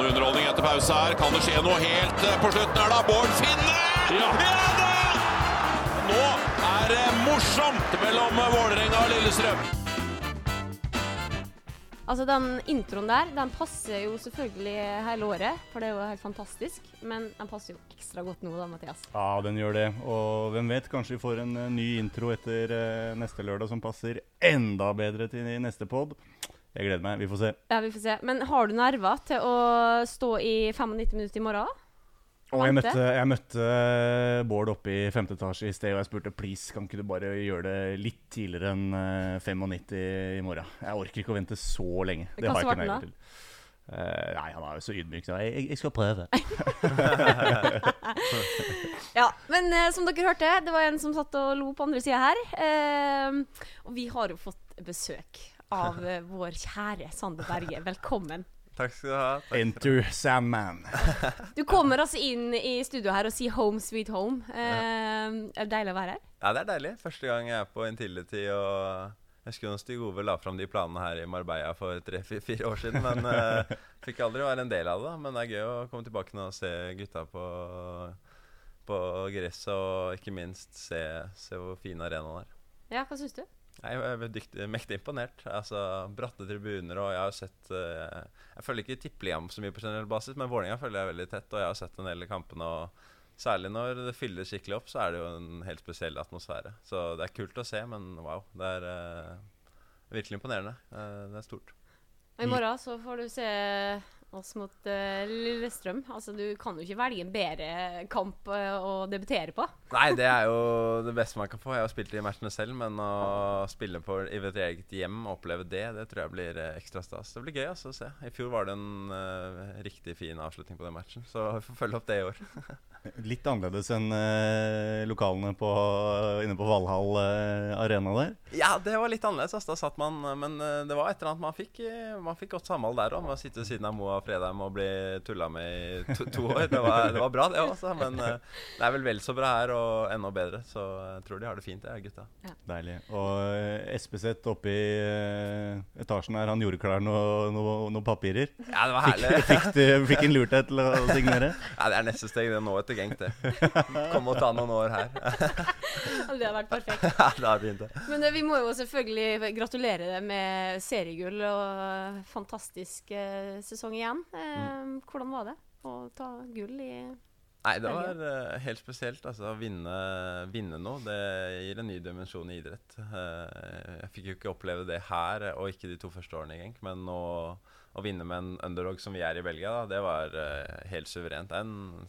noe underholdning etter pause her. Kan det skje noe helt eh, på slutten her, da? Bård Finne! Ja, da! Nå er det morsomt mellom Vålerenga og Lillestrøm. Altså, den introen der, den passer jo selvfølgelig hele året, for det er jo helt fantastisk. Men den passer jo ekstra godt nå, da, Mathias. Ja, den gjør det. Og hvem vet, kanskje vi får en eh, ny intro etter eh, neste lørdag som passer enda bedre til neste pod. Jeg gleder meg. Vi får se. Ja, vi får se. Men har du nerver til å stå i 95 minutter i morgen? Og jeg møtte, jeg møtte eh, Bård oppe i femte etasje i sted, og jeg spurte please, kan ikke du bare gjøre det litt tidligere enn eh, 95 i morgen? Jeg orker ikke å vente så lenge. Det Hva har jeg ikke nerver til. Uh, nei, han er jo så ydmyk. Så jeg, jeg skal prøve. Ja, men uh, som dere hørte, det var en som satt og lo på andre sida her. Uh, og vi har jo fått besøk av eh, vår kjære Sander Berge. Velkommen. Takk skal du ha. Takk. Enter Sandman. Du kommer altså inn i studio her og sier 'home sweet home'. Eh, er det deilig å være her? Ja, det er deilig. Første gang jeg er på Intility. og Jeg husker når Stig Ove la fram de planene her i Marbella for tre-fire år siden. Men uh, fikk aldri være en del av det. da. Men det er gøy å komme tilbake nå og se gutta på, på gresset. Og ikke minst se, se hvor fin arenaen er. Ja, hva syns du? Jeg er mektig imponert. Altså, Bratte tribuner, og jeg har sett uh, Jeg følger ikke Tippeligaen så mye på generell basis, men Vålerenga følger jeg veldig tett, og jeg har sett en del kampene. og Særlig når det fyller skikkelig opp, så er det jo en helt spesiell atmosfære. Så det er kult å se, men wow, det er uh, virkelig imponerende. Uh, det er stort. I morgen så får du se oss mot uh, Lillestrøm. Altså, Du kan jo ikke velge en bedre kamp uh, å debutere på. Nei, det er jo det beste man kan få. Jeg har spilt i matchene selv, men å spille på i et eget hjem og oppleve det, det tror jeg blir eh, ekstra stas. Det blir gøy altså, å se. I fjor var det en uh, riktig fin avslutning på den matchen, så vi får følge opp det i år. Litt annerledes enn eh, lokalene på, inne på Valhall eh, arena der. Ja, det var litt annerledes. Altså. Da satt man, men eh, det var et eller annet man fikk, eh, man fikk godt samhold der òg. Med å sitte ved siden av Moa Fredheim og bli tulla med i to, to år. Det var, det var bra, det også. Men eh, det er vel vel så bra her, og enda bedre. Så jeg tror de har det fint, det, gutta. Deilig. Og eh, Espeseth oppe i eh, etasjen her, han gjorde klar noen noe, noe papirer. Ja, det var herlig. fikk, du, fikk han lurt deg til å signere? Ja, Det er neste steg. Det er nå etter Genk, det. Kom og ta noen år her. Det har vært perfekt. Ja, det fint, det. Men vi må jo selvfølgelig gratulere deg med seriegull og fantastisk sesong igjen. Eh, Hvordan var det å ta gull i Nei, det var uh, helt spesielt. Altså, å vinne, vinne noe, det gir en ny dimensjon i idrett. Uh, jeg fikk jo ikke oppleve det her, og ikke de to første årene i Genk. Men å, å vinne med en underdog som vi er i Belgia, da, det var uh, helt suverent. Er en,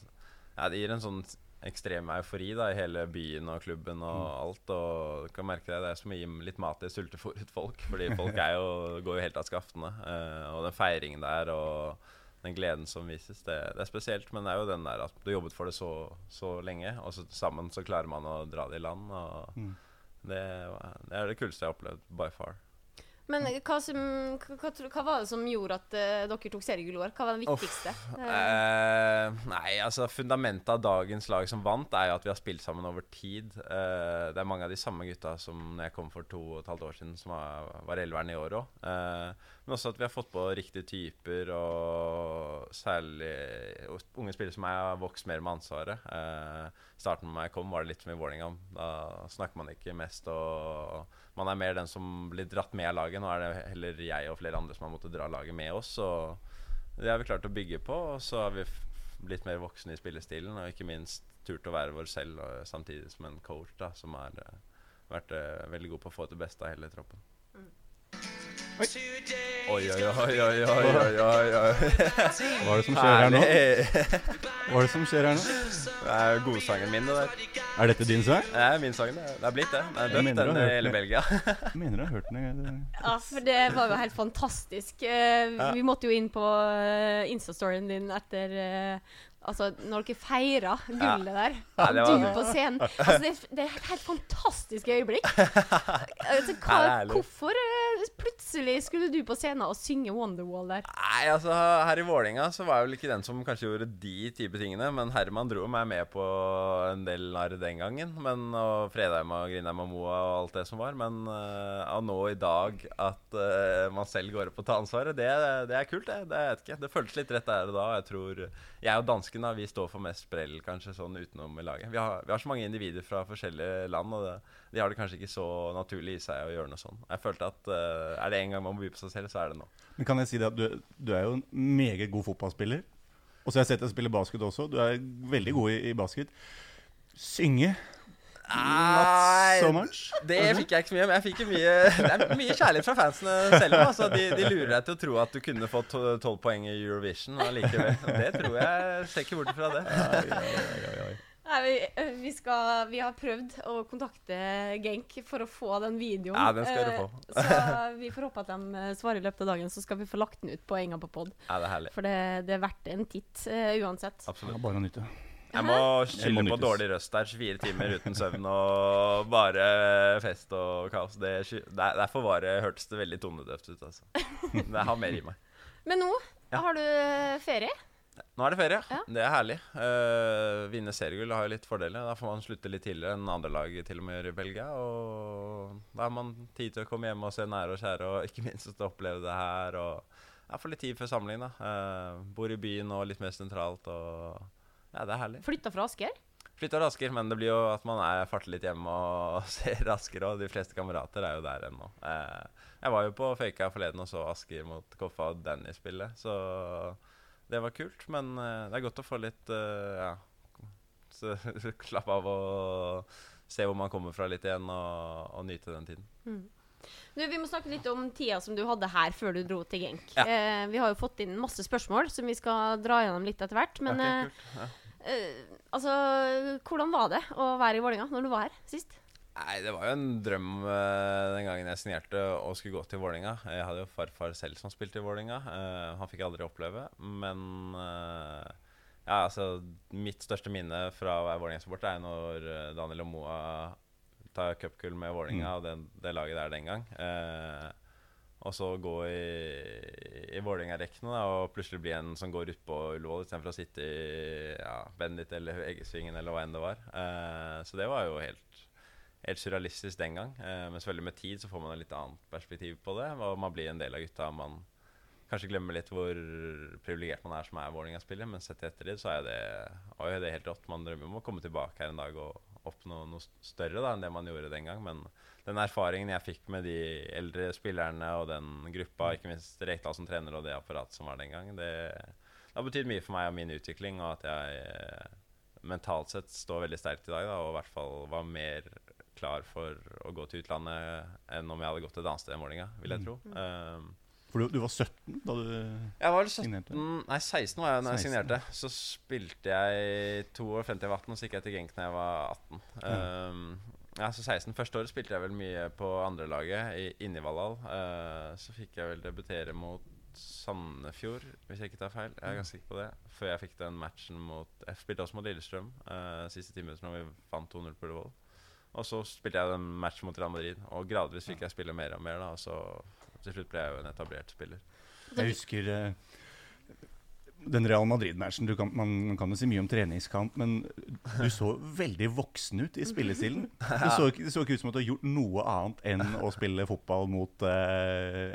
ja, det gir en sånn ekstrem eufori da, i hele byen og klubben og alt. Og du kan merke det, det er som å gi litt mat til sultefòret folk. Fordi folk jo, går jo helt av skaftene. Uh, og den feiringen der og den gleden som vises, det, det er spesielt. Men det er jo den der at du jobbet for det så, så lenge, og så sammen så klarer man å dra det i land. Og Mm. det, det er det kuleste jeg har opplevd by far. Men hva, som, hva, hva, var det som gjorde at uh, dere tok seriegull i år? Hva var det viktigste? Eh, nei, altså fundamentet av dagens lag som vant, er jo at vi har spilt sammen over tid. Eh, det er mange av de samme gutta som når jeg kom for to og et halvt år siden, som var, var elveren i år òg. Men også at vi har fått på riktige typer, og særlig unge spillere som meg har vokst mer med ansvaret. Eh, starten med meg kom, var det litt som i Vålerenga. Da snakker man ikke mest, og man er mer den som blir dratt med av laget. Nå er det heller jeg og flere andre som har måttet dra laget med oss. Og det har vi klart å bygge på, og så har vi blitt mer voksne i spillestilen. Og ikke minst turt å være vår selv, samtidig som en coach da, som har vært eh, veldig god på å få til beste av hele troppen. Oi, oi, oi, oi, oi, oi, oi, oi. Hva er det som skjer her nå? Hva er det som skjer her nå? Det er godsangen min, det der. Er dette din sang? Det er min sang, det. Det er blitt det. Det er døpt den i hele. Belgia. Jeg mener du har hørt den. Ja, for det var jo helt fantastisk. Eh, Vi måtte jo inn på Instastoryen Insta-storyen din etter eh, Altså, når dere feira gullet der, Ja, du på scenen altså, det, det er et helt fantastisk øyeblikk. Altså, hva, hvorfor eh, plutselig skulle du på scenen og synge Wonderwall der? Nei, altså her i Vålinga så var jeg vel ikke den som kanskje gjorde de type tingene. Men Herman dro meg med på en del narr den gangen. Men, og Fredheim og Grindheim og Moa og alt det som var. Men uh, nå i dag at uh, man selv går opp og tar ansvaret, det, det er kult, det. Det, jeg vet ikke. det føltes litt rett der og da. Jeg tror jeg og dansken da, vi står for mest sprell kanskje sånn utenom i laget. Vi har, vi har så mange individer fra forskjellige land, og det, de har det kanskje ikke så naturlig i seg å gjøre noe sånn. Jeg følte at uh, er det en gang man må by på seg selv, så er det nå. Men kan jeg si det at du, du er jo en meget god fotballspiller. Og så har jeg sett deg spille basket også. Du er veldig god i, i basket. Synge Not so much. Det fikk jeg ikke så mye. Men jeg fikk mye Det er mye kjærlighet fra fansene selv. Altså, de, de, lurer deg til å tro at du kunne fått tolv poeng i Eurovision allikevel. Det tror jeg Ser ikke bort fra det. Nei, vi, vi, skal, vi, har prøvd å kontakte Genk for å få den videoen. Ja, den skal du få. så vi får håpe at de svarer i løpet av dagen, så skal vi få lagt den ut på Enga på pod. Ja, det er herlig. For det, det er verdt en titt uh, uansett. Absolutt. Ja, bare å nyte. Jeg må skylde på dårlig røst der. 24 timer uten søvn og bare fest og kaos. Det, der, derfor var det, hørtes det veldig tonedøvt ut. Altså. Det har mer i meg. Men nå ja. har du ferie? Nå er det ferie. Ja. Det er herlig. Uh, vinne seriegull har jo litt fordeler. Da får man slutte litt tidligere enn andre lag til og med gjør i Belgia. Og da har man tid til å komme hjem og se nære og kjære, og ikke minst å oppleve det her. Og ja, få litt tid før samling, da. Uh, bor i byen og litt mer sentralt. og ja, det er herlig. Flytta fra Asker? Flytta fra Asker, men det blir jo at man er farter litt hjemme og ser Asker. Og de fleste kamerater er jo der ennå. Eh, jeg var jo på Føyka forleden og så Asker mot Koffa og Danny spille, så det var kult. Men eh, det er godt å få litt uh, ja, slappe av og se hvor man kommer fra litt igjen, og, og nyte den tiden. Mm. Du, vi må snakke litt om tida som du hadde her før du dro til Genk. Ja. Eh, vi har jo fått inn masse spørsmål som vi skal dra gjennom litt etter hvert. Men okay, ja. eh, altså, hvordan var det å være i Vålerenga når du var her sist? Nei, Det var jo en drøm uh, den gangen jeg signerte og skulle gå til Vålinga. Jeg hadde jo farfar selv som spilte i Vålinga. Uh, han fikk jeg aldri oppleve. Men uh, ja, altså, mitt største minne fra å være Vålerenga-supporter er når Daniel og Moa ta cupgull med Vålinga mm. og det, det, laget der den gang. Eh, og så gå i, i Vålerenga-rekkene og plutselig bli en som går utpå Ullevål istedenfor å sitte i ja, Bendit eller Eggesvingen eller hva enn det var. Eh, så det var jo helt, helt surrealistisk den gang. Eh, men selvfølgelig med tid så får man et litt annet perspektiv på det. Og man blir en del av gutta. Man kanskje glemmer litt hvor privilegert man er som er Vålerenga-spiller, men sett etter det, så er det, det er helt rått. Man drømmer om å komme tilbake her en dag og oppnå noe større da, enn det man gjorde den gang. Men den erfaringen jeg fikk med de eldre spillerne og den gruppa, ikke minst Rekdal som trener og det apparatet som var den gang, det, det har betydd mye for meg og min utvikling, og at jeg eh, mentalt sett står veldig sterkt i dag. Da, og i hvert fall var mer klar for å gå til utlandet enn om jeg hadde gått et annet sted i Målinga, vil jeg mm. tro. Mm. Um, for du, du, var 17 da du Jeg var 17, Nei, 16 var jeg da jeg signerte. Så spilte jeg to år 50 av 18, og så gikk jeg til Genk da jeg var 18. Mm. Um, ja, så 16. Første året spilte jeg vel mye på andrelaget inne i Valhall. Uh, så fikk jeg vel debutere mot Sandefjord, hvis jeg ikke tar feil. Jeg er ganske sikker på det. Før jeg fikk den matchen mot Jeg spilte også mot Lillestrøm uh, siste time da vi vant 2-0 på Ullevål. Og så spilte jeg en match mot Real Madrid, og gradvis fikk jeg spille mer og mer. da Og så til slutt ble jeg jo en etablert spiller. Jeg husker uh, den Real Madrid-matchen. Man, man, kan jo si mye om treningskamp, men du så veldig voksen ut i spillestilen. Du så, det så ikke ut som at du har gjort noe annet enn å spille fotball mot uh,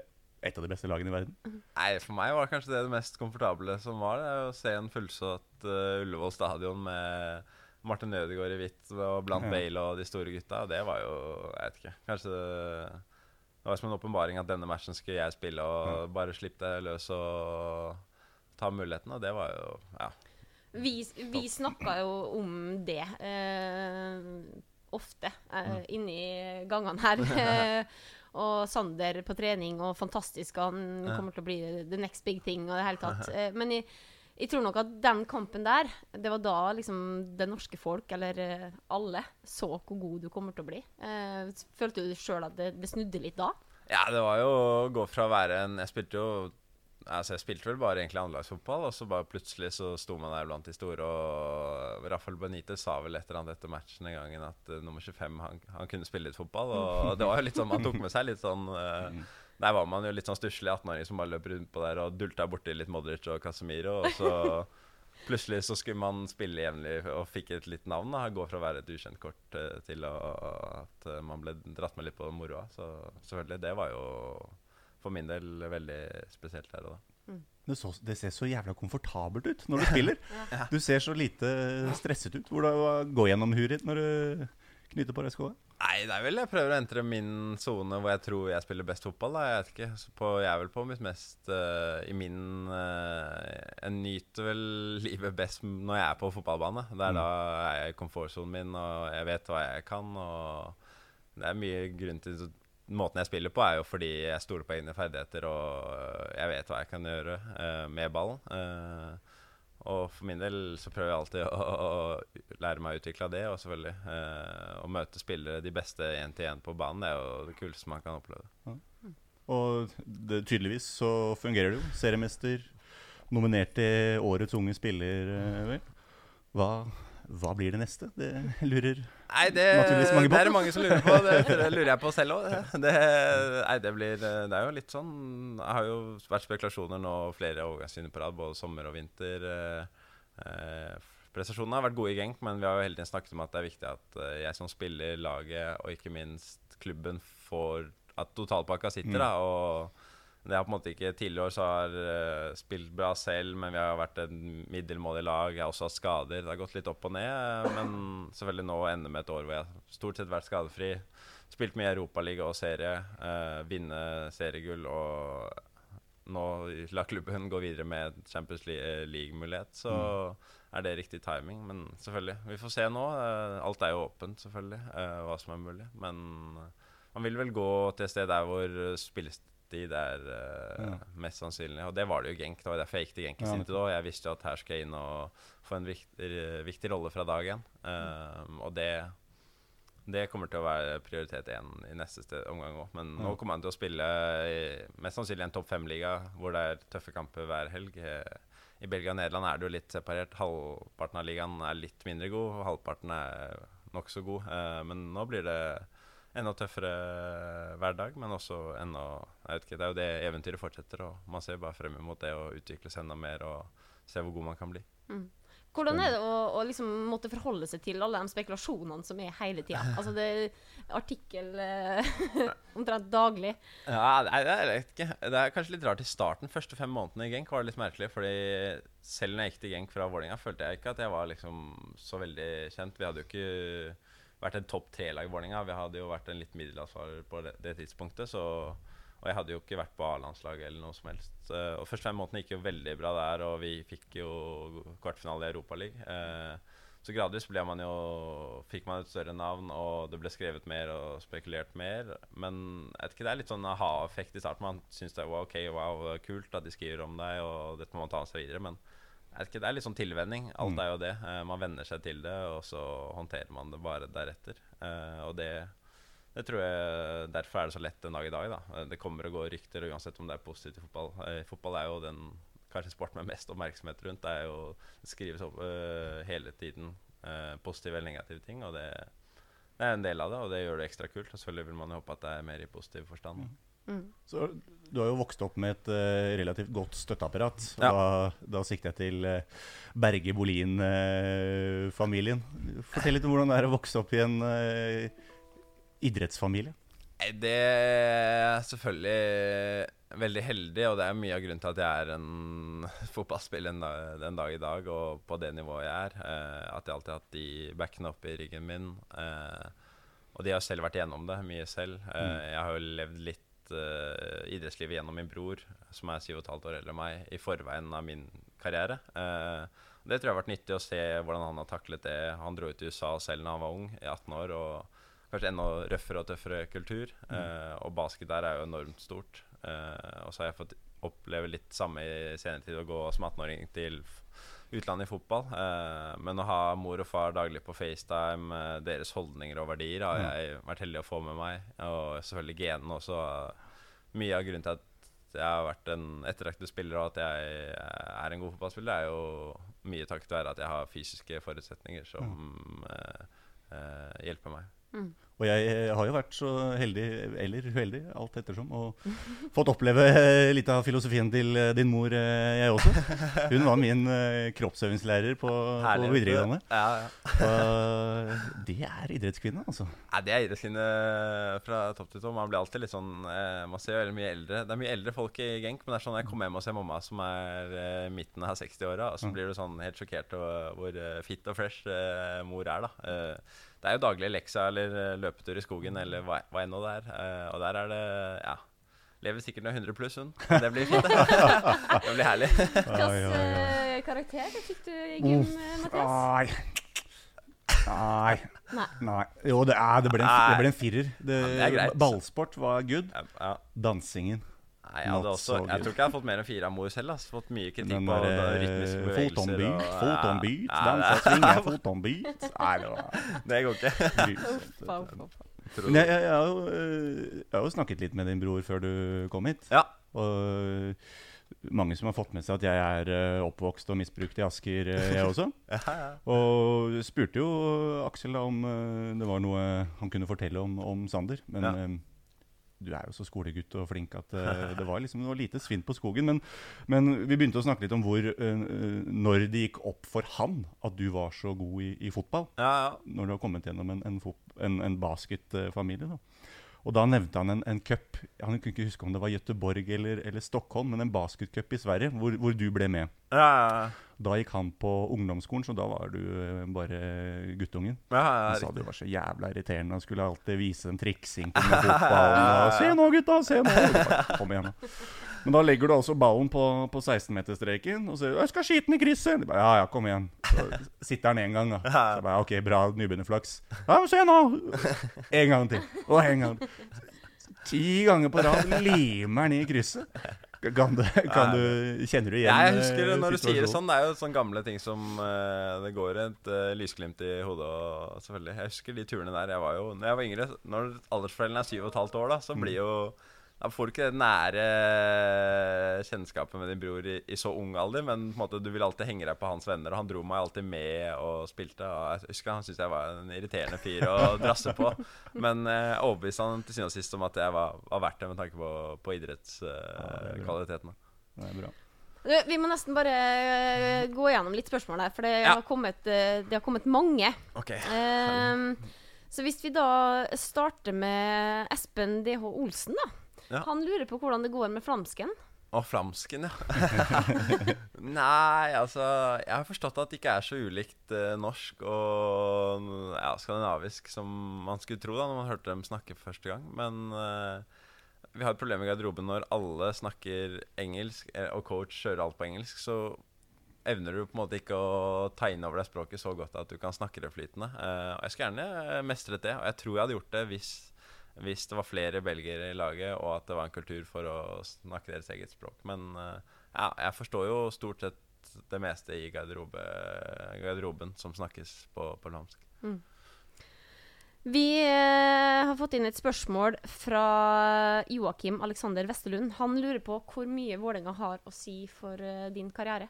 et av de beste lagene i verden? Nei, For meg var det kanskje det det mest komfortable som var. Det, å se en fullsatt uh, Ullevål stadion med Martin Ødegaard i hvitt og blant ja. Bale og de store gutta. Det var jo Jeg vet ikke. Kanskje det det var som en åpenbaring at denne matchen skulle jeg spille, og mm. bare slippe det løs og ta muligheten, og det var jo Ja. Vi, vi snakka jo om det eh, ofte eh, mm. inni gangene her. og Sander på trening, og fantastisk, og han kommer til å bli the next big thing. og det hele tatt. Eh, men jeg, jeg, tror nok at den kampen der, det var da liksom det norske folk, eller eh, alle, så hvor god du kommer til å bli. Eh, følte du sjøl at det, det, snudde litt da? Ja, det var jo å gå fra å være en Jeg spilte jo Altså, jeg spilte vel bare egentlig anlagsfotball, og så bare plutselig så sto man der blant de store, og Rafael Benitez sa vel et eller annet etter matchen en gang at uh, nummer 25 han, han, kunne spille litt fotball, og det var jo litt sånn Man tok med seg litt sånn uh, der var man jo litt sånn stusslig 18-åring som bare løp rundt på der og dulta borti litt Modric og Casemiro. Og så plutselig så skulle man spille jevnlig og fikk et litt navn. da, Gå fra å være et ukjent kort eh, til å, at eh, man ble dratt med litt på moroa. Så selvfølgelig, det var jo for min del veldig spesielt her og da. Det, så, det ser så jævla komfortabelt ut når du spiller. Du ser så lite stresset ut. Hvordan går gjennom huet ditt når du knytter på skoa? Nei, det er vel jeg prøver å entre min sone hvor jeg tror jeg spiller best fotball. da, Jeg vet ikke, på, jeg er vel på mitt mest uh, i min uh, Jeg nyter vel livet best når jeg er på fotballbane. Det er Mm. da jeg er i komfortsonen min, og jeg vet hva jeg kan. og Det er mye grunn til Måten jeg spiller på, er jo fordi jeg stoler på egne ferdigheter, og øh, jeg vet hva jeg kan gjøre uh, med ballen. Og for min del så prøver jeg alltid å, å lære meg å utvikle det, og selvfølgelig eh, å møte spillere de beste én til én på banen, det er jo det kuleste man kan oppleve. Og det, tydeligvis så fungerer det jo. Seriemester, nominert til årets unge spiller. eh, vel. Hva, hva blir det neste? Det lurer Nei, det, Naturligvis mange på. det er det mange som lurer på. Det, det lurer jeg på selv òg. Det, nei, det blir Det er jo litt sånn Jeg har jo vært spekulasjoner nå flere overgangssyner på rad, både sommer og vinter. Eh, eh, prestasjonene har vært gode i Genk, men vi har jo hele tiden snakket om at det er viktig at eh, jeg som spiller, laget og ikke minst klubben får At totalpakka sitter, Mm. da. Og det er på en måte ikke Tidligere år så har uh, spilt bra selv, men vi har vært et middelmådig lag. Jeg har også hatt skader. Det har gått litt opp og ned. Eh, men selvfølgelig nå ender med et år hvor jeg stort sett har vært skadefri. Spilt mye Europaliga og serie. Uh, vinne seriegull og nå la klubben gå videre med Champions League-mulighet, så mm. er det riktig timing. Men selvfølgelig, vi får se nå. Alt er jo åpent, selvfølgelig, hva som er mulig. Men man vil vel gå til et sted der hvor spillestil de der, uh, ja. mest sannsynlig. Og det var det jo Genk. Det var derfor jeg gikk til Genk i sin. Jeg visste at her skal jeg inn og få en viktig, viktig rolle fra dag én. Um, ehm, og det, det kommer til å være prioritet én i neste sted, omgang òg. Men nå kommer han til å spille i, mest sannsynlig en topp fem-liga hvor det er tøffe kamper hver helg. Eh, I Belgia og Nederland er det jo litt separert. Halvparten av ligaen er litt mindre god, og halvparten er nokså god. Eh, men nå blir det enda tøffere hverdag, men også enda jeg vet ikke, Det er jo det eventyret fortsetter, og man ser bare frem mot det å utvikle seg enda mer og se hvor god man kan bli. Hvordan er det å, å liksom måtte forholde seg til alle de spekulasjonene som er hele tida? Altså det er artikkel eh, omtrent daglig. Ja, det er, vet. Det er kanskje litt rart i starten. Første fem månedene i Genk var det litt merkelig. Fordi selv når jeg gikk til Genk fra Vålerenga, følte jeg ikke at jeg var liksom så veldig kjent. Vi hadde jo ikke vært en topp tre-lag i Vålerenga. Vi hadde jo vært en litt middelansvarer på det, det tidspunktet. Så, og jeg hadde jo ikke vært på A-landslaget eller noe som helst. Uh, og første fem månedene gikk jo veldig bra der, og vi fikk jo kvartfinale i Europaligaen. Uh, så gradvis man jo, fikk man et større navn, og det ble skrevet mer og spekulert mer. Men jeg vet ikke, det er litt sånn aha-effekt i starten. Man syns det var ok, wow, kult at de skriver om deg, og dette må man ta med seg videre. Men jeg vet ikke, det er litt sånn tilvenning. Alt Mm. er jo det. Eh, man venner seg til det, og så håndterer man det bare deretter. Eh, og det, det tror jeg Derfor er det så lett den dag i dag. da Det kommer og går rykter, uansett om det er positivt i fotball. Eh, fotball er jo den kanskje sporten med mest oppmerksomhet rundt. Det er jo Det skrives opp øh, hele tiden øh, positive eller negative ting, og det, det er en del av det, og det gjør det ekstra kult. Og selvfølgelig vil man jo håpe at det er mer i positiv forstand. Mm. Så Du har jo vokst opp med et uh, relativt godt støtteapparat. og Ja. Da, da sikter jeg til uh, Berge Bolin-familien. Fortell litt om hvordan det er å vokse opp i en idrettsfamilie. Det er selvfølgelig veldig heldig, og det er mye av grunnen til at jeg er en fotballspiller den dag i dag, og på det nivået jeg er. Eh, at jeg alltid har hatt de backene opp i ryggen min. Eh, og de har selv vært igjennom det mye selv. Eh, jeg har jo levd litt idrettslivet gjennom min bror, som er 7 15 år eldre enn meg, i forveien av min karriere. Det tror jeg har vært nyttig å se hvordan han har taklet det. Han dro ut til USA selv da han var ung, i 18 år. og kanskje enda røffere og tøffere kultur. Eh, og basket der er jo enormt stort. Eh, og så har jeg fått oppleve litt samme i senere tid, å gå som 18-åring til utlandet i fotball. Eh, men å ha mor og far daglig på FaceTime, deres holdninger og verdier, har jeg vært heldig å få med meg. Og selvfølgelig genene også. Mye av grunnen til at jeg har vært en ettertraktet spiller og at jeg er en god fotballspiller, er jo mye takket være at jeg har fysiske forutsetninger som eh, eh, hjelper meg. Og jeg eh, har jo vært så heldig, eller uheldig, alt ettersom, og fått oppleve eh, litt av filosofien til eh, din mor, jeg også. Hun var min kroppsøvingslærer på, på videregående. Ja, ja. Og det er idrettskvinne, altså. Ja, det er idrettskvinne fra topp til tå. Man blir alltid litt sånn Man ser jo veldig mye eldre Det er mye eldre folk i Genk, men det er sånn jeg kommer hjem og ser mamma som er midten av 60-åra, og så blir du sånn helt sjokkert over hvor fit og fresh mor er, da. Det er jo daglig leksa eller eh, løpetur i skogen eller hva, hva enn det er. Eh, og der er det Ja. Lever sikkert noe 100 pluss, hun. Det blir fint, det. det blir herlig. Hvilken eh, karakter fikk du i gym, Mathias? Nei. Nei. Jo, det, er, det, ble en, det ble en firer. Det, Ja, det ballsport var good. Ja, ja. Dansingen. Nei, jeg, hadde også, so jeg tror ikke jeg har fått mer enn fire av mor selv. Altså. Fått mye kritikk på der da, rytmiske bevegelser. fotonbeat, og- fotonbeat, Ja, den som svinge, fotonbeat. Nei, det var det- Det går ikke. Men jeg, jeg, jeg, har jo, eh, jeg har jo snakket litt med din bror før du kom hit. Ja. Og eh, mange som har fått med seg at jeg er eh, oppvokst og misbrukt i Asker, jeg også. Ja, ja. Og spurte jo Aksel da om det var noe han kunne fortelle om, om Sander. Men Ja. Du er jo så skolegutt og flink at uh, det var liksom noe lite svinn på skogen. Men, men vi begynte å snakke litt om hvor eh, når det gikk opp for han at du var så god i, i fotball. ja, ja. Når du har kommet gjennom en, en, en, en basketfamilie. da. Og da nevnte han en, en cup. Han kunne ikke huske om det var Göteborg eller, eller Stockholm, men en basketcup i Sverige, hvor, hvor du ble med. ja, ja. Da gikk han på ungdomsskolen, så da var du eh, bare guttungen. ja, ja, Han sa du var så jævla irriterende Han skulle alltid vise dem triksing på med fotballen. Og, se nå, gutta! Se nå! Kom igjen, da. Men da legger du altså ballen på, på 16-meterstreken og sier 'Jeg skal skyte den i krysset!' De bare, ja, ja, kom igjen. Så sitter den én gang, da. Så jeg bare, OK, bra nybegynnerflaks. Ja, men se nå! En gang til. Og en gang til. Ti ganger på rad limer den i krysset. Kan du, kan du, kjenner du igjen Ja, jeg husker det når du sier det sånn. Det er jo sånne gamle ting som eh, Det går et eh, lysglimt i hodet og selvfølgelig. Jeg husker de turene der. Jeg var jo Når jeg var yngre, når aldersforeldrene er syv og et halvt år, da, så blir jo Da får du ikke det nære kjennskapet med din bror i, i så ung alder, men på en måte du vil alltid henge deg på hans venner, og han dro meg alltid med og spilte. Og jeg husker han syntes jeg var en irriterende fyr å drasse på, men eh, overbeviste han til syvende og sist om at jeg var, var verdt det med tanke på, på det Eh, ja. Det er bra. Du, Vi må nesten bare eh, gå gjennom litt spørsmål her, for det, Ja. har, kommet, eh, det har kommet mange. Okay. Um, så hvis vi da starter med Espen DH Olsen, da. Ja. Han lurer på hvordan det går med flamsken. Å, flamsken, ja. Nei, altså Jeg har forstått at det ikke er så ulikt eh, norsk og ja, skandinavisk som man skulle tro da når man hørte dem snakke første gang. Men eh, vi har et problem i garderoben når alle snakker engelsk, eh, og coach kjører alt på engelsk. Så evner du på en måte ikke å ta inn over deg språket så godt at du kan snakke det flytende. Eh, og jeg skulle gjerne mestret det, og jeg tror jeg hadde gjort det hvis hvis det var flere belgiere i laget, og at det var en kultur for å snakke deres eget språk. Men eh, ja, jeg forstår jo stort sett det meste i garderobe, garderoben som snakkes på, på lamsk. Vi eh, har fått inn et spørsmål fra Joakim Alexander Vesterlund. Han lurer på hvor mye Vålerenga har å si for eh, din karriere.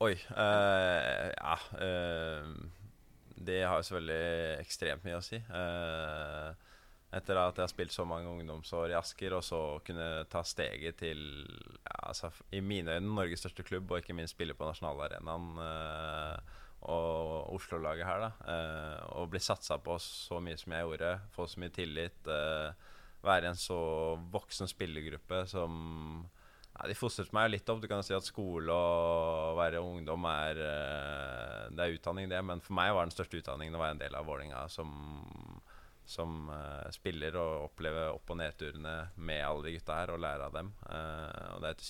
Oi. eh, ja eh, Det har jo selvfølgelig ekstremt mye å si. Eh, etter at jeg har spilt så mange ungdomsår i Asker, og så kunne ta steget til ja, altså, i mine øyne Norges største klubb, og ikke minst spille på nasjonalarenaen eh, og Oslo-laget her, da. Eh, og bli satsa på så mye som jeg gjorde, få så mye tillit. Eh, være i en så voksen spillergruppe som ja, De fostret meg litt opp. Du kan si at skole og være ungdom er eh, Det er utdanning, det, men for meg var den største utdanningen å være en del av Vålinga som, som uh, spiller og oppleve opp- og nedturene med alle de gutta her og lære av dem. Uh, og det er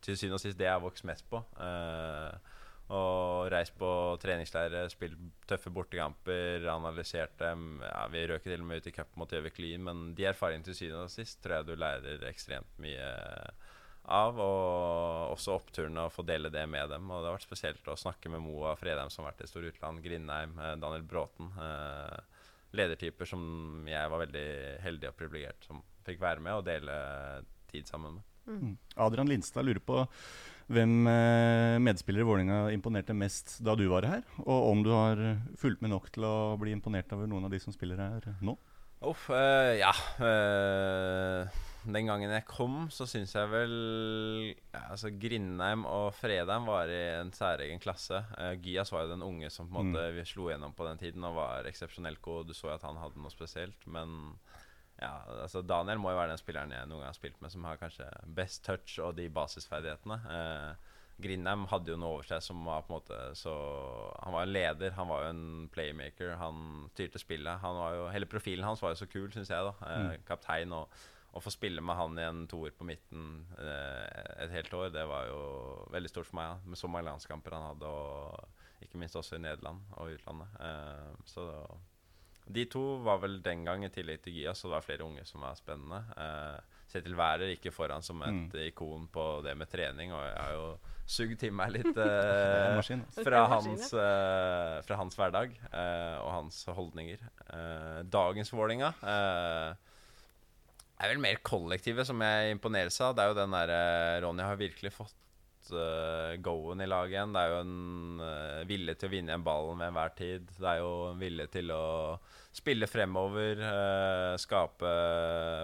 til syvende og sist det jeg har vokst mest på. Uh, og reist på treningsleirer, spilt tøffe bortekamper, analysert dem. Ja, vi røk til og med ut i cup mot Gjøvik Lyn, men de erfaringene til syvende og sist tror jeg du lærer ekstremt mye av. Og også oppturene og få dele det med dem. Og det har vært spesielt å snakke med Moa Fredheim, som har vært i Stor-Utland, Grindheim, Daniel Bråten. Eh, ledertyper som jeg var veldig heldig og privilegert som fikk være med og dele tid sammen med. Mm. Adrian Lindstad lurer på hvem eh, medspillere i Vålerenga imponerte mest da du var her, og om du har fulgt med nok til å bli imponert over noen av de som spiller her nå? Uff, uh, ja. eh, den gangen jeg kom, så syns jeg vel ja, altså Grindheim og Fredheim var i en særegen klasse. Uh, Gyas var jo den unge som på en måte vi slo gjennom på den tiden og var eksepsjonelt god. Du så jo at han hadde noe spesielt, men ja, altså Daniel må jo være den spilleren jeg noen gang har spilt med som har kanskje best touch og de basisferdighetene. Uh, Grindheim hadde jo noe over seg som var på en måte så Han var en leder, han var jo en playmaker, han styrte spillet. Han var jo, hele profilen hans var jo så kul, syns jeg. da eh, Mm. Kaptein og å få spille med han i en toer på midten eh, et helt år, det var jo veldig stort for meg. Ja. Med så mange landskamper han hadde, og ikke minst også i Nederland og utlandet. Eh, så de to var vel den gang, i tillegg til Gia, så det var flere unge som var spennende. Eh, Kjetil Wærer gikk jo foran som et Mm. ikon på det med trening, og jeg har jo sugd til meg litt eh, maskin, fra, hans, eh, fra hans hverdag eh, og hans holdninger. Eh, dagens Vålinga eh, er vel mer kollektivet som jeg imponeres av. Det er jo den derre Ronny har virkelig fått uh, go-en i laget igjen. Det er jo en uh, vilje til å vinne igjen ballen ved enhver tid. Det er jo en vilje til å spille fremover, uh, skape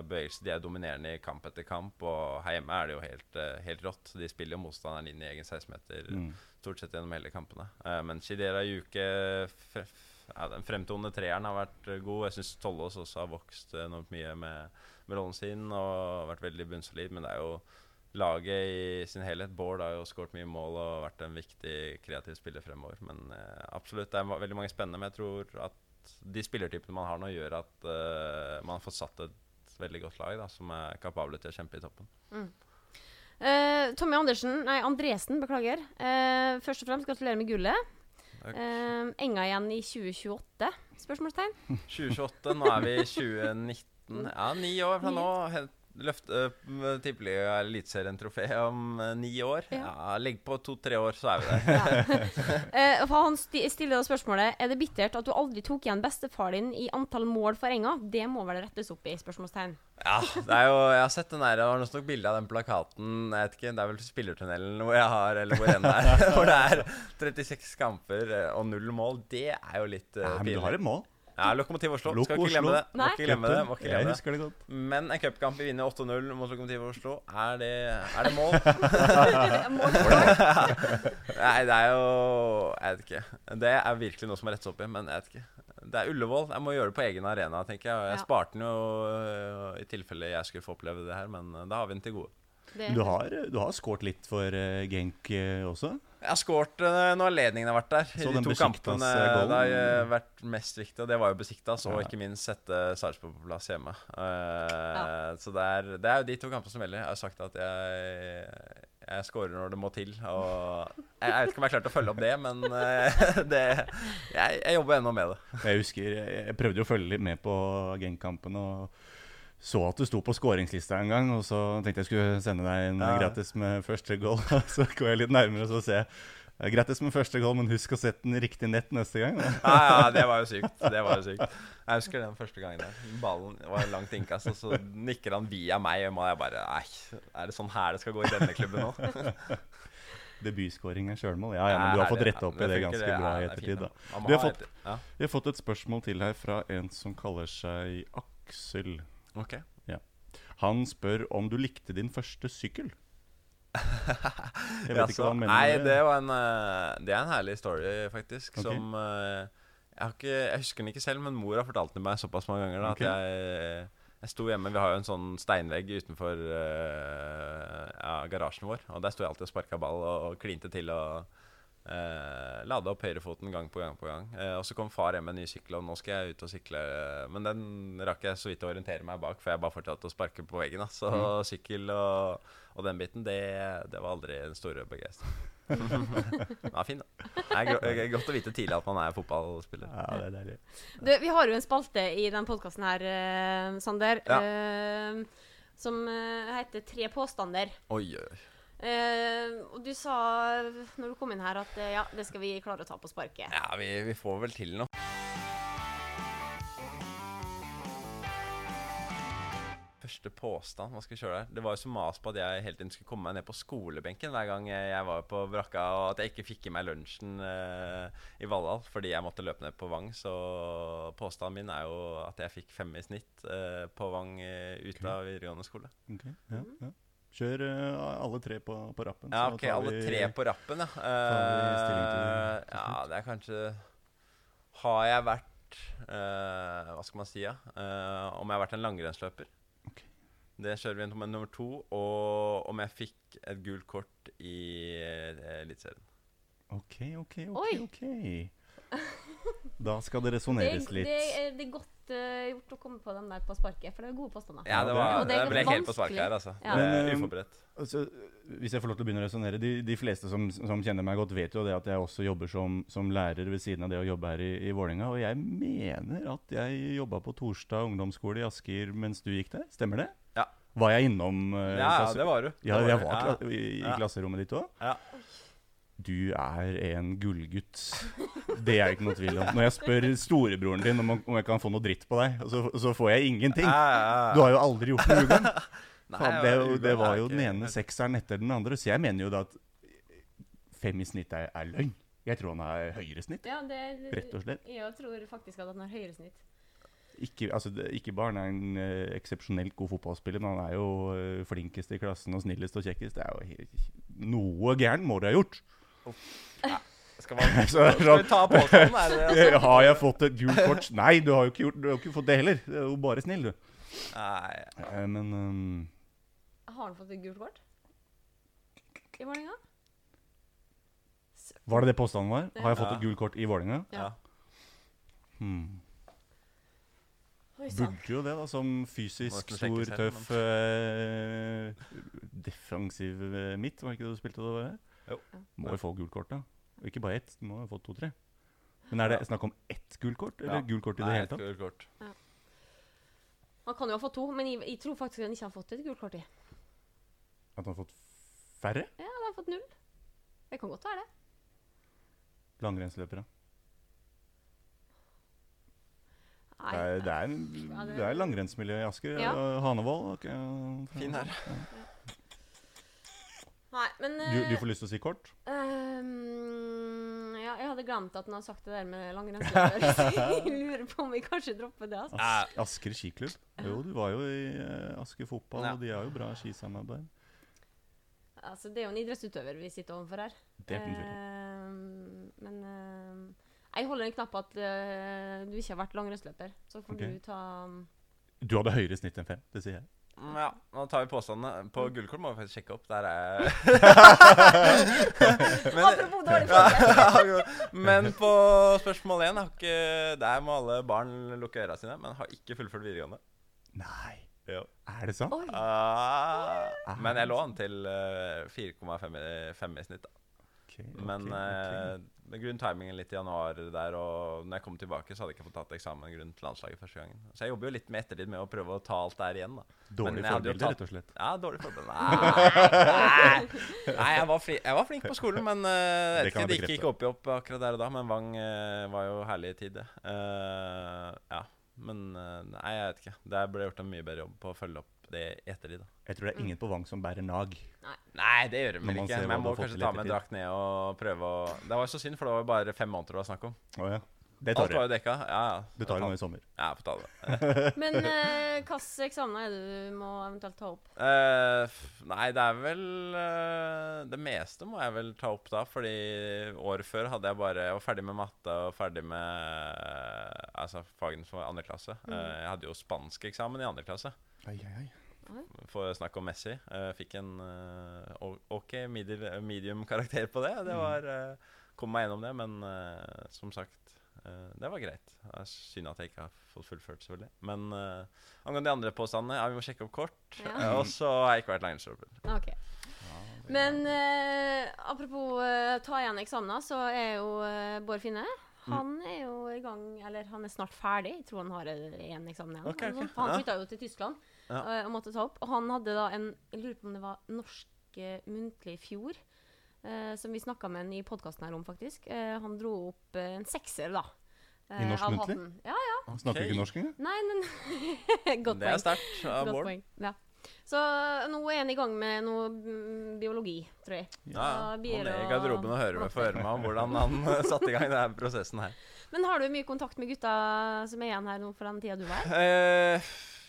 bevegelser. De er dominerende i kamp etter kamp, og her hjemme er det jo helt, uh, helt rått. De spiller jo motstanderen inn i egen 16-meter Mm. stort sett gjennom hele kampene. Eh, men Shidera Juke ja, Den fremtonende treeren har vært eh, god. Jeg syns Tollås også har vokst enormt mye med, med rollen sin og vært veldig bunnsolid. Men det er jo laget i sin helhet. Bård har jo skåret mye mål og vært en viktig kreativ spiller fremover. Men eh, absolutt, det er veldig mange spennende. Men jeg tror at de spillertypene man har nå, gjør at eh, man har fått satt et veldig godt lag da, som er kapable til å kjempe i toppen. Eh, Tommy Andersen, nei, Andresen, beklager. Uh, først og fremst gratulerer med gullet. Eh, Enga igjen i 2028? Spørsmålstegn. 2028, nå er vi i 2019. Ja, ni år fra nå. Helt- Løft uh, Tippeliga Eliteserien-trofé om uh, ni år. Ja. Ja, Legg på to-tre år, så er vi der. Eh, for han sti stiller da spørsmålet Er det bittert at du aldri tok igjen bestefar din i antall mål for Enga. Det må vel rettes opp i? spørsmålstegn. Ja, det er jo, jeg har sett den der, det var nok bilde av den plakaten. Jeg vet ikke, Det er vel spillertunnelen hvor jeg har, eller hvor enn det er. Hvor det er 36 kamper og null mål. Det er jo litt uh, Ja, men du har et mål. Ja, Lokomotiv Oslo. Lok Skal ikke glemme det. Må ikke glemme det. Må ikke glemme det. husker det godt. Men en cupkamp vi vinner 8-0 mot Lokomotiv Oslo, er det, er det mål? Nei, det er jo Jeg vet ikke. Det er virkelig noe som må rettes opp i, men jeg vet ikke. Det er Ullevål. Jeg må gjøre det på egen arena, tenker jeg. Jeg sparte den jo øh, i tilfelle jeg skulle få oppleve det her, men øh, da har vi den til gode. Det- Du har, du har skåret litt for Genk også? Jeg har skåret øh, når anledningen har vært der. I Så de to kampene det har øh, vært mest viktig, og det var jo Besiktas, og Ja. ikke minst sette Sarpsborg på plass hjemme. Eh, Så det er, det er jo de to kampene som gjelder. Jeg har sagt at jeg jeg skårer når det må til. Og jeg, jeg vet ikke om jeg klarte å følge opp det, men uh, det, jeg, jeg jobber ennå med det. Jeg husker, jeg, jeg prøvde jo å følge litt med på Genk-kampen og så at du sto på skåringslista en gang, og så tenkte jeg skulle sende deg en Ja. gratis med første goal. så går jeg litt nærmere og så ser jeg "Ja, Grattis med første goal, men husk å sette den riktig nett neste gang. Ja, ja, det var jo sykt. Det var jo sykt. Jeg husker den første gangen der. Ballen var langt innkast, og så nikker han via meg. Og jeg bare Nei, er det sånn her det skal gå i denne klubben nå? Debutskåring er sjølmål. Ja, ja, men du har fått retta opp i det ganske bra i ettertid. da. Vi har fått- Vi har fått et spørsmål til her fra en som kaller seg Aksel. Ok. Han spør om du likte din første sykkel. Jeg vet Ja, ikke hva han mener Nei, det var en eh, Det er en herlig story, faktisk. Ok. Som eh, jeg, har ikke, jeg husker den ikke selv, men mor har fortalt den meg såpass mange ganger da, Ok. at jeg jeg sto hjemme, Vi har jo en sånn steinvegg utenfor eh, ja, garasjen vår. Og Der sto jeg alltid og sparka ball og, og klinte til og uh, lada opp høyrefoten gang på gang. på gang Eh, Og Så kom far hjem med en ny sykkel, og nå skal jeg ut og sykle. Men den rakk jeg så vidt å orientere meg bak, for jeg bare fortsatte å sparke på veggen. da. Så Mm. sykkel og, og den biten, det, det var aldri den store begeistringen. Den var fin, da. Er, det er godt å vite tidlig at man er fotballspiller. Ja, det er deilig. Du, vi har jo en spalte i den podkasten her, eh, Sander, Ja. eh, som eh, heter Tre påstander. Oi, oi, Eh, og du sa når du kom inn her, at uh, ja, det skal vi klare å ta på sparket. Ja, vi, vi får vel til noe. første påstand? Hva skal vi kjøre der? Det var jo så mas på at jeg hele tiden skulle komme meg ned på skolebenken hver gang jeg var på brakka, og at jeg ikke fikk i meg lunsjen uh, i Valhall fordi jeg måtte løpe ned på Vang. Så påstanden min er jo at jeg fikk fem i snitt på Vang ut av videregående skole. Ok, ja, ja. Kjør uh, alle tre på, på rappen. Ja, ok, alle vi- tre på rappen, ja. Uh, Eh, ja, det er kanskje Har jeg vært uh, Hva skal man si, ja? Eh, om jeg har vært en langrennsløper. Ok. Det kjører vi inn med nummer to. Og om jeg fikk et gult kort i Eliteserien. Ok, ok, ok. Oi. Da skal det Det, resonneres litt. Det, det er godt uh, gjort å komme på den der på sparket, for det er gode påstander. Ja, det det- var, det det ble helt på sparket her, altså. Ja. Men, eh, uforberedt. Altså, hvis jeg får lov til å begynne å resonnere de, de fleste som, som kjenner meg godt, vet jo det at jeg også jobber som, som lærer ved siden av det å jobbe her i, i Vålerenga. Og jeg mener at jeg jobba på Torstad ungdomsskole i Asker mens du gikk der. Stemmer det? Ja. Var jeg innom uh, Ja, det var du. Ja, jeg var Ja. i, i klasserommet ditt òg. Ja. Du er en gullgutt. Det er det ikke noe tvil om. Når jeg spør storebroren din om, om jeg kan få noe dritt på deg, så, så får jeg ingenting. Du har jo aldri gjort noe ugagn. Faen, det, det var jo den ene sekseren etter den andre, så jeg mener jo da at fem i snitt er, er løgn. Jeg tror han har høyere snitt, Ja, det, rett og slett. Jeg tror faktisk at han har høyere snitt. Ikke, altså, ikke bare han er en uh, eksepsjonelt god fotballspiller, men han er jo uh, flinkest i klassen og snillest og kjekkest. Det er jo Noe gærent må du ha gjort. Skal, man, skal vi ta påstanden? Altså? Har jeg fått et gult kort? Nei, du har jo ikke, gjort, du har ikke fått det heller. Du er jo bare snill, du. Nei. Eh, Men um... Har han fått et gult kort? I Vålerenga? var det det påstanden var? Har jeg fått et gult kort i Vålerenga? Ja. Hmm. Burde jo det, da, som fysisk stor, tøff eh, defensiv eh, midt. Var det ikke det du spilte året? Jo. Må jo få gult kort, da. Og ikke bare ett, du må jo få to-tre. Men er det snakk om ett gult kort, eller Ja. gult kort i Nei, det hele et tatt? gult kort. Han kan jo ha fått to, men jeg, jeg tror faktisk han ikke har fått et gult kort i. At han har fått færre Ja, han har fått null. Det kan godt være det. langrennsløpere? Nei. Det er, det er, Ja, det- er langrennsmiljø i Asker. Ja. og Hanevold. Okay. Fin her. Nei, men Du, eh, du får lyst til å si kort? ehm, ja, jeg hadde glemt at han har sagt det der med langrennsløper. jeg lurer på om vi kanskje dropper det. Altså. As Asker skiklubb? Jo, du var jo i uh, Asker fotball, Ja. og de har jo bra skisamarbeid. altså, det er jo en idrettsutøver vi sitter overfor her. Det er uh. Ehm, men uh, jeg holder en knapp på at uh, du ikke har vært langrennsløper. Så får okay. du ta Du hadde høyere snitt enn fem, det sier jeg. Mm, Ja, nå tar vi påstandene. På gullkort må vi faktisk sjekke opp. Der er Apropos dårlig forhold. Men på spørsmål én Der må alle barn lukke øra sine, men har ikke fullført videregående. Nei, Jo. er det sånn? Ah, men jeg lå an til eh, 4,5 i snitt. da Ok, ok, Men okay, okay. med grunn timingen litt i januar der, og når jeg kom tilbake, så hadde jeg ikke fått tatt eksamen grunn til landslaget første gangen. Så jeg jobber jo litt med ettertid med å prøve å ta alt der igjen, da. Dårlig forbilde, tatt- rett og slett. Ja, dårlig forbilde. Nei, Nei jeg, var fli, jeg var flink på skolen, men uh, jeg det gikk ikke opp i opp akkurat der og da. Men Vang uh, var jo herlig tid, det. Uh, ja, men eh, Nei, jeg vet ikke. Der ble gjort en mye bedre jobb på å følge opp det i ettertid. da Jeg tror det er ingen på Vang som bærer nag. Nei, det gjør de vel ikke. Men jeg må kanskje ta med drakt ned og prøve å Det var så synd, for det var bare fem måneder det var snakk om. Oh, ja. Det Alt var jo dekka. Ja, ja. Du tar det nå i sommer. Ja, jeg får ta det. Men uh, hvilke eksamener er det du må eventuelt ta opp? Eh, nei, det er vel eh, Det meste må jeg vel ta opp da, fordi året før hadde jeg bare Jeg var ferdig med matte og ferdig med eh, altså fagene for andre klasse. Mm. Eh, jeg hadde jo spanskeksamen i andre klasse. Oi, oi, oi. For å snakke om Messi. Eh, fikk en eh, OK middel- medium-karakter på det. Det Mm. var eh, Kom meg gjennom det, men eh, som sagt eh, det var greit. Synd at jeg ikke har fått fullført, selvfølgelig. Men uh, angående de andre påstandene, ja, vi må sjekke opp kort. Ja. Eh, og så har jeg ikke vært langrennsløper. Ja, Men uh, apropos uh, ta igjen eksamener, så er jo uh, Bård Finne Mm. Han er jo i gang, eller han er snart ferdig. Jeg tror han har én eksamen igjen. Okay, eller noe ok. sånt. Han flytta jo til Tyskland Ja. eh, og måtte ta opp. Og han hadde da en Jeg lurer på om det var norsk eh, muntlig i fjor. Eh, som vi snakka med en i podkasten her om, faktisk. Eh, han dro opp eh, en sekser, da. I norsk muntlig? Ja, Ja, Okay. Snakker ikke norsk engang. Nei, men Godt poeng. Det er sterkt av Bård. Ja. Så nå er han i gang med noe mm, biologi, tror jeg. Ja, ja. Han er i garderoben og hører meg få høre meg om hvordan han satte i gang denne prosessen her. Men har du mye kontakt med gutta som er igjen her nå for den tida du var her?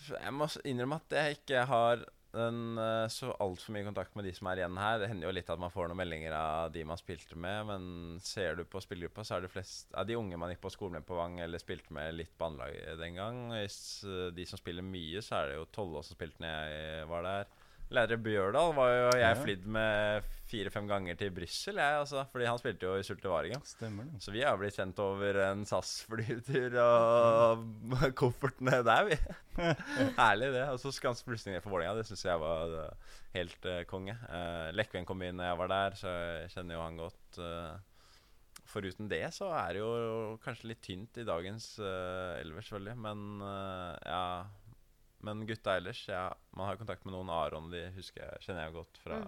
Jeg må innrømme at jeg ikke har en, eh, så altfor mye kontakt med de som er igjen her. Det hender jo litt at man får noen meldinger av de man spilte med, men ser du på spillergruppa, så er det flest av de unge man gikk på skolen med på Vang eller spilte med litt på anlaget den gang. Hvis eh, de som spiller mye, så er det jo Tollå som spilte når jeg var der. Lærer Bjørdal var jo jeg Ja. flydd med fire-fem ganger til Brussel, altså. Fordi han spilte jo i Sultevaringen. Stemmer det. Så vi har blitt kjent over en SAS-flytur og koffertene der, vi. Herlig, det. Og så Skanse plutselig ned for Vålerenga. Det syns jeg var uh, helt uh, konge. Uh, Lekven kom inn da jeg var der, så jeg kjenner jo han godt. Uh, foruten det så er det jo kanskje litt tynt i dagens uh, elver, selvfølgelig. Men uh, ja Men gutta ellers, ja. Man har kontakt med noen. Aron de husker jeg, kjenner jeg godt fra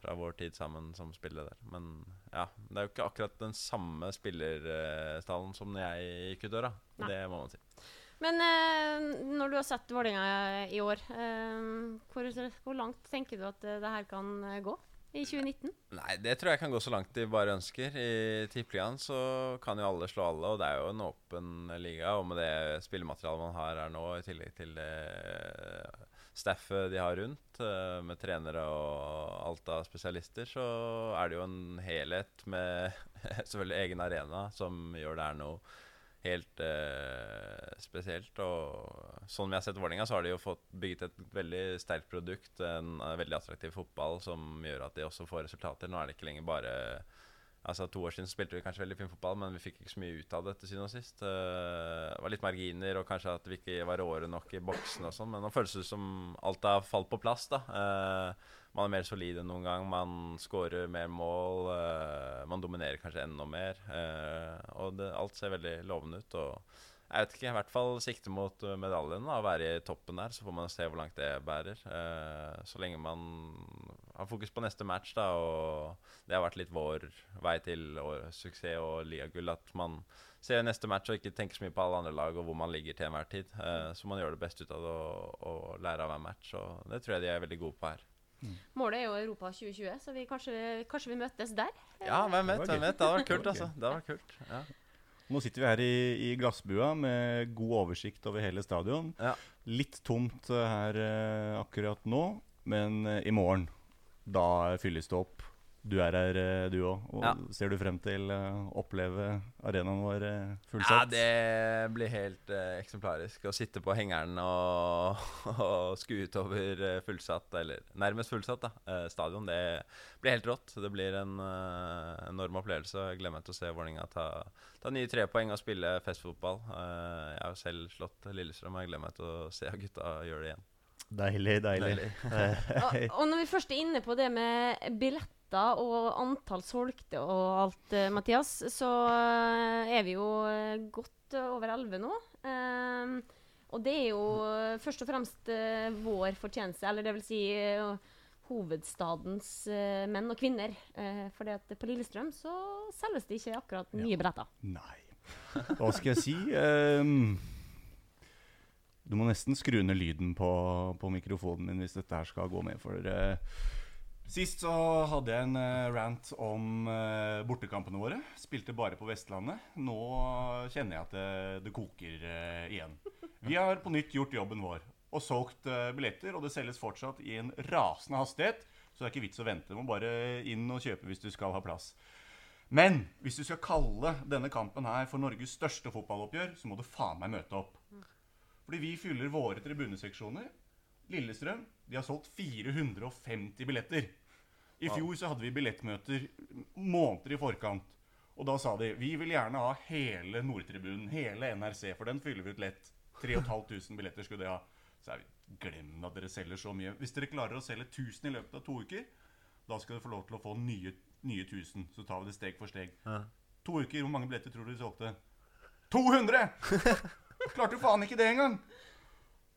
fra vår tid sammen som spiller der. Men ja, det er jo ikke akkurat den samme spillerstallen som når jeg gikk ut døra. Nei. Det må man si. Men eh, når du har sett Vålerenga i år, eh, hvor, hvor langt tenker du at eh, det her kan eh, gå i 2019? Nei, det tror jeg kan gå så langt de bare ønsker. I Tippeligaen så kan jo alle slå alle, og det er jo en åpen liga. Og med det spillematerialet man har her nå, i tillegg til det staffet de har rundt, eh, med trenere og alt av spesialister, så er det jo en helhet med selvfølgelig egen arena som gjør det her noe helt eh, spesielt. Og sånn vi har sett Vålerenga, så har de jo fått bygget et veldig sterkt produkt. En, eh, veldig attraktiv fotball som gjør at de også får resultater. Nå er det ikke lenger bare Altså To år siden spilte vi kanskje veldig fin fotball, men vi fikk ikke så mye ut av det til siden og sist. Eh, det var litt marginer, og kanskje at vi ikke var råere nok i boksen og sånn. Men nå føles det som alt har falt på plass, da. Eh, man er mer solid enn noen gang. Man skårer mer mål. eh, man dominerer kanskje enda mer. og det, alt ser veldig lovende ut. Og jeg vet ikke, i hvert fall sikte mot eh, medaljen. da, Å være i toppen der, så får man se hvor langt det bærer. Eh, så lenge man har fokus på neste match, da, og det har vært litt vår vei til suksess og liagull, at man ser neste match og ikke tenker så mye på alle andre lag og hvor man ligger til enhver tid. Eh, så man gjør det beste ut av det og, og lærer av hver match. Og det tror jeg de er veldig gode på her. Målet er jo Europa 2020, så vi kanskje, kanskje vi møtes der? Ja, hvem vet? Det var hvem vet, Det hadde vært kult, altså. Det hadde vært kult. Ja. Nå sitter vi her i, i glassbua med god oversikt over hele stadion. Ja. Litt tomt eh, her eh, akkurat nå, men eh, i morgen, da fylles det opp. Du er her, eh, du òg. Og Ja. ser du frem til eh, å oppleve arenaen vår fullsatt? Ja, det blir helt eh, eksemplarisk å sitte på hengeren og, og skue utover eh, fullsatt, eller nærmest fullsatt, da, eh, stadion. Det blir helt rått. Det blir en eh, enorm opplevelse. Jeg gleder meg til å se Vålerenga ta, ta nye tre poeng og spille festfotball. Eh, jeg har selv slått Lillestrøm, og jeg gleder meg til å se gutta gjøre det igjen. Deilig, deilig. Og, og når vi først er inne på det med billetter og antall solgte og alt, eh, Mathias, så eh, er vi jo eh, godt over 11 nå. Um, og det er jo først og fremst vår fortjeneste, eller det vil si hovedstadens menn og kvinner. Uh, fordi at på Lillestrøm så selges det ikke akkurat nye billetter. Nei. Hva skal jeg si? Um, du må nesten skru ned lyden på, på mikrofonen min hvis dette her skal gå med. For eh, sist så hadde jeg en eh, rant om eh, bortekampene våre. Spilte bare på Vestlandet. Nå kjenner jeg at det, det koker eh, igjen. Vi har på nytt gjort jobben vår og solgt billetter, og det selges fortsatt i en rasende hastighet. Så det er ikke vits å vente. Du må bare inn og kjøpe hvis du skal ha plass. Men hvis du skal kalle denne kampen her for Norges største fotballoppgjør, så må du faen meg møte opp. Fordi vi fyller våre tribuneseksjoner. Lillestrøm de har solgt 450 billetter. I fjor så hadde vi billettmøter måneder i forkant. Og da sa de vi vil gjerne ha hele Nordtribunen, hele NRC, for den fyller vi ut lett. 3500 billetter skulle det ha. Så er vi glem at dere selger så mye. Hvis dere klarer å selge 1000 i løpet av to uker, da skal dere få lov til å få nye, nye 1000. Så tar vi det steg for steg. To uker, hvor mange billetter tror du de solgte? 200! Klarte jo faen ikke det engang!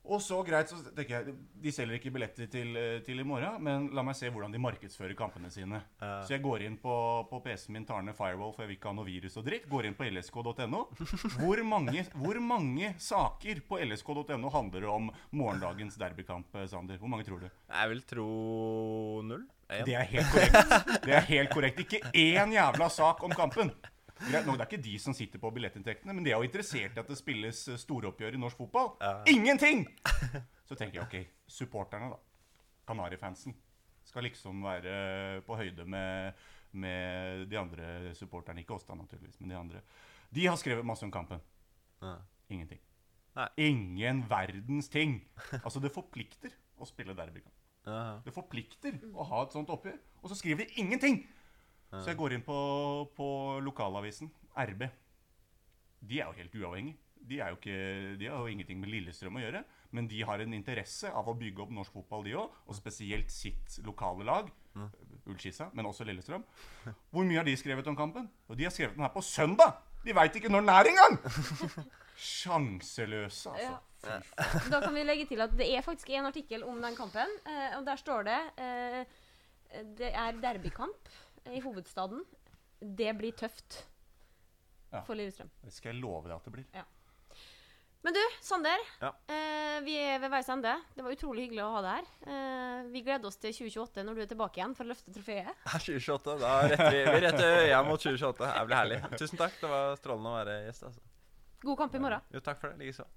Og så greit, så tenker jeg De selger ikke billetter til, eh, til i morgen, men la meg se hvordan de markedsfører kampene sine. Så jeg går inn på, på PC-en min, tar ned Firewall, for jeg vil ikke ha noe virus og dritt. Går inn på lsk.no. Hvor, mange- hvor mange saker på lsk.no handler om morgendagens derbykamp, eh, Sander? Hvor mange tror du? Jeg vil tro null. Det er helt korrekt. Det er helt korrekt. Ikke én jævla sak om kampen. Greit, nå, Det er ikke de som sitter på billettinntektene, men de er jo interessert i at det spilles eh, storoppgjør i norsk fotball. Ingenting! Så tenker jeg ok, supporterne, da. Kanarifansen. Skal liksom være på høyde med, med de andre supporterne. Ikke oss, da, naturligvis, men de andre. De har skrevet masse om kampen. Ja. Ingenting. Nei. Ingen verdens ting. Altså, det forplikter å spille derbykamp. Ja. Det forplikter å ha et sånt oppgjør. Og så skriver de ingenting! Så jeg går inn på, på lokalavisen, RB. De er jo helt uavhengige. De, er jo ikke, de har jo ingenting med Lillestrøm å gjøre. Men de har en interesse av å bygge opp norsk fotball, de òg. Og spesielt sitt lokale lag. Ullskissa, men også Lillestrøm. Hvor mye har de skrevet om kampen? Og de har skrevet den her på søndag! De veit ikke når den er engang! Sjanseløse, altså. Ja. Da kan vi legge til at det er faktisk en artikkel om den kampen. eh, og der står det eh, Det er derbykamp i hovedstaden. Det blir tøft Ja. for Lillestrøm. Det skal jeg love deg at det blir. Men du, Sander. Ja. Eh, vi er ved veis ende. Det var utrolig hyggelig å ha deg her. Eh, vi gleder oss til 2028 når du er tilbake igjen for å løfte trofeet. Det er 2028. Da retter vi, vi retter øya mot 2028. Det blir herlig. Tusen takk. Det var strålende å være gjest. altså. God kamp i morgen. Jo, takk for det. Likeså.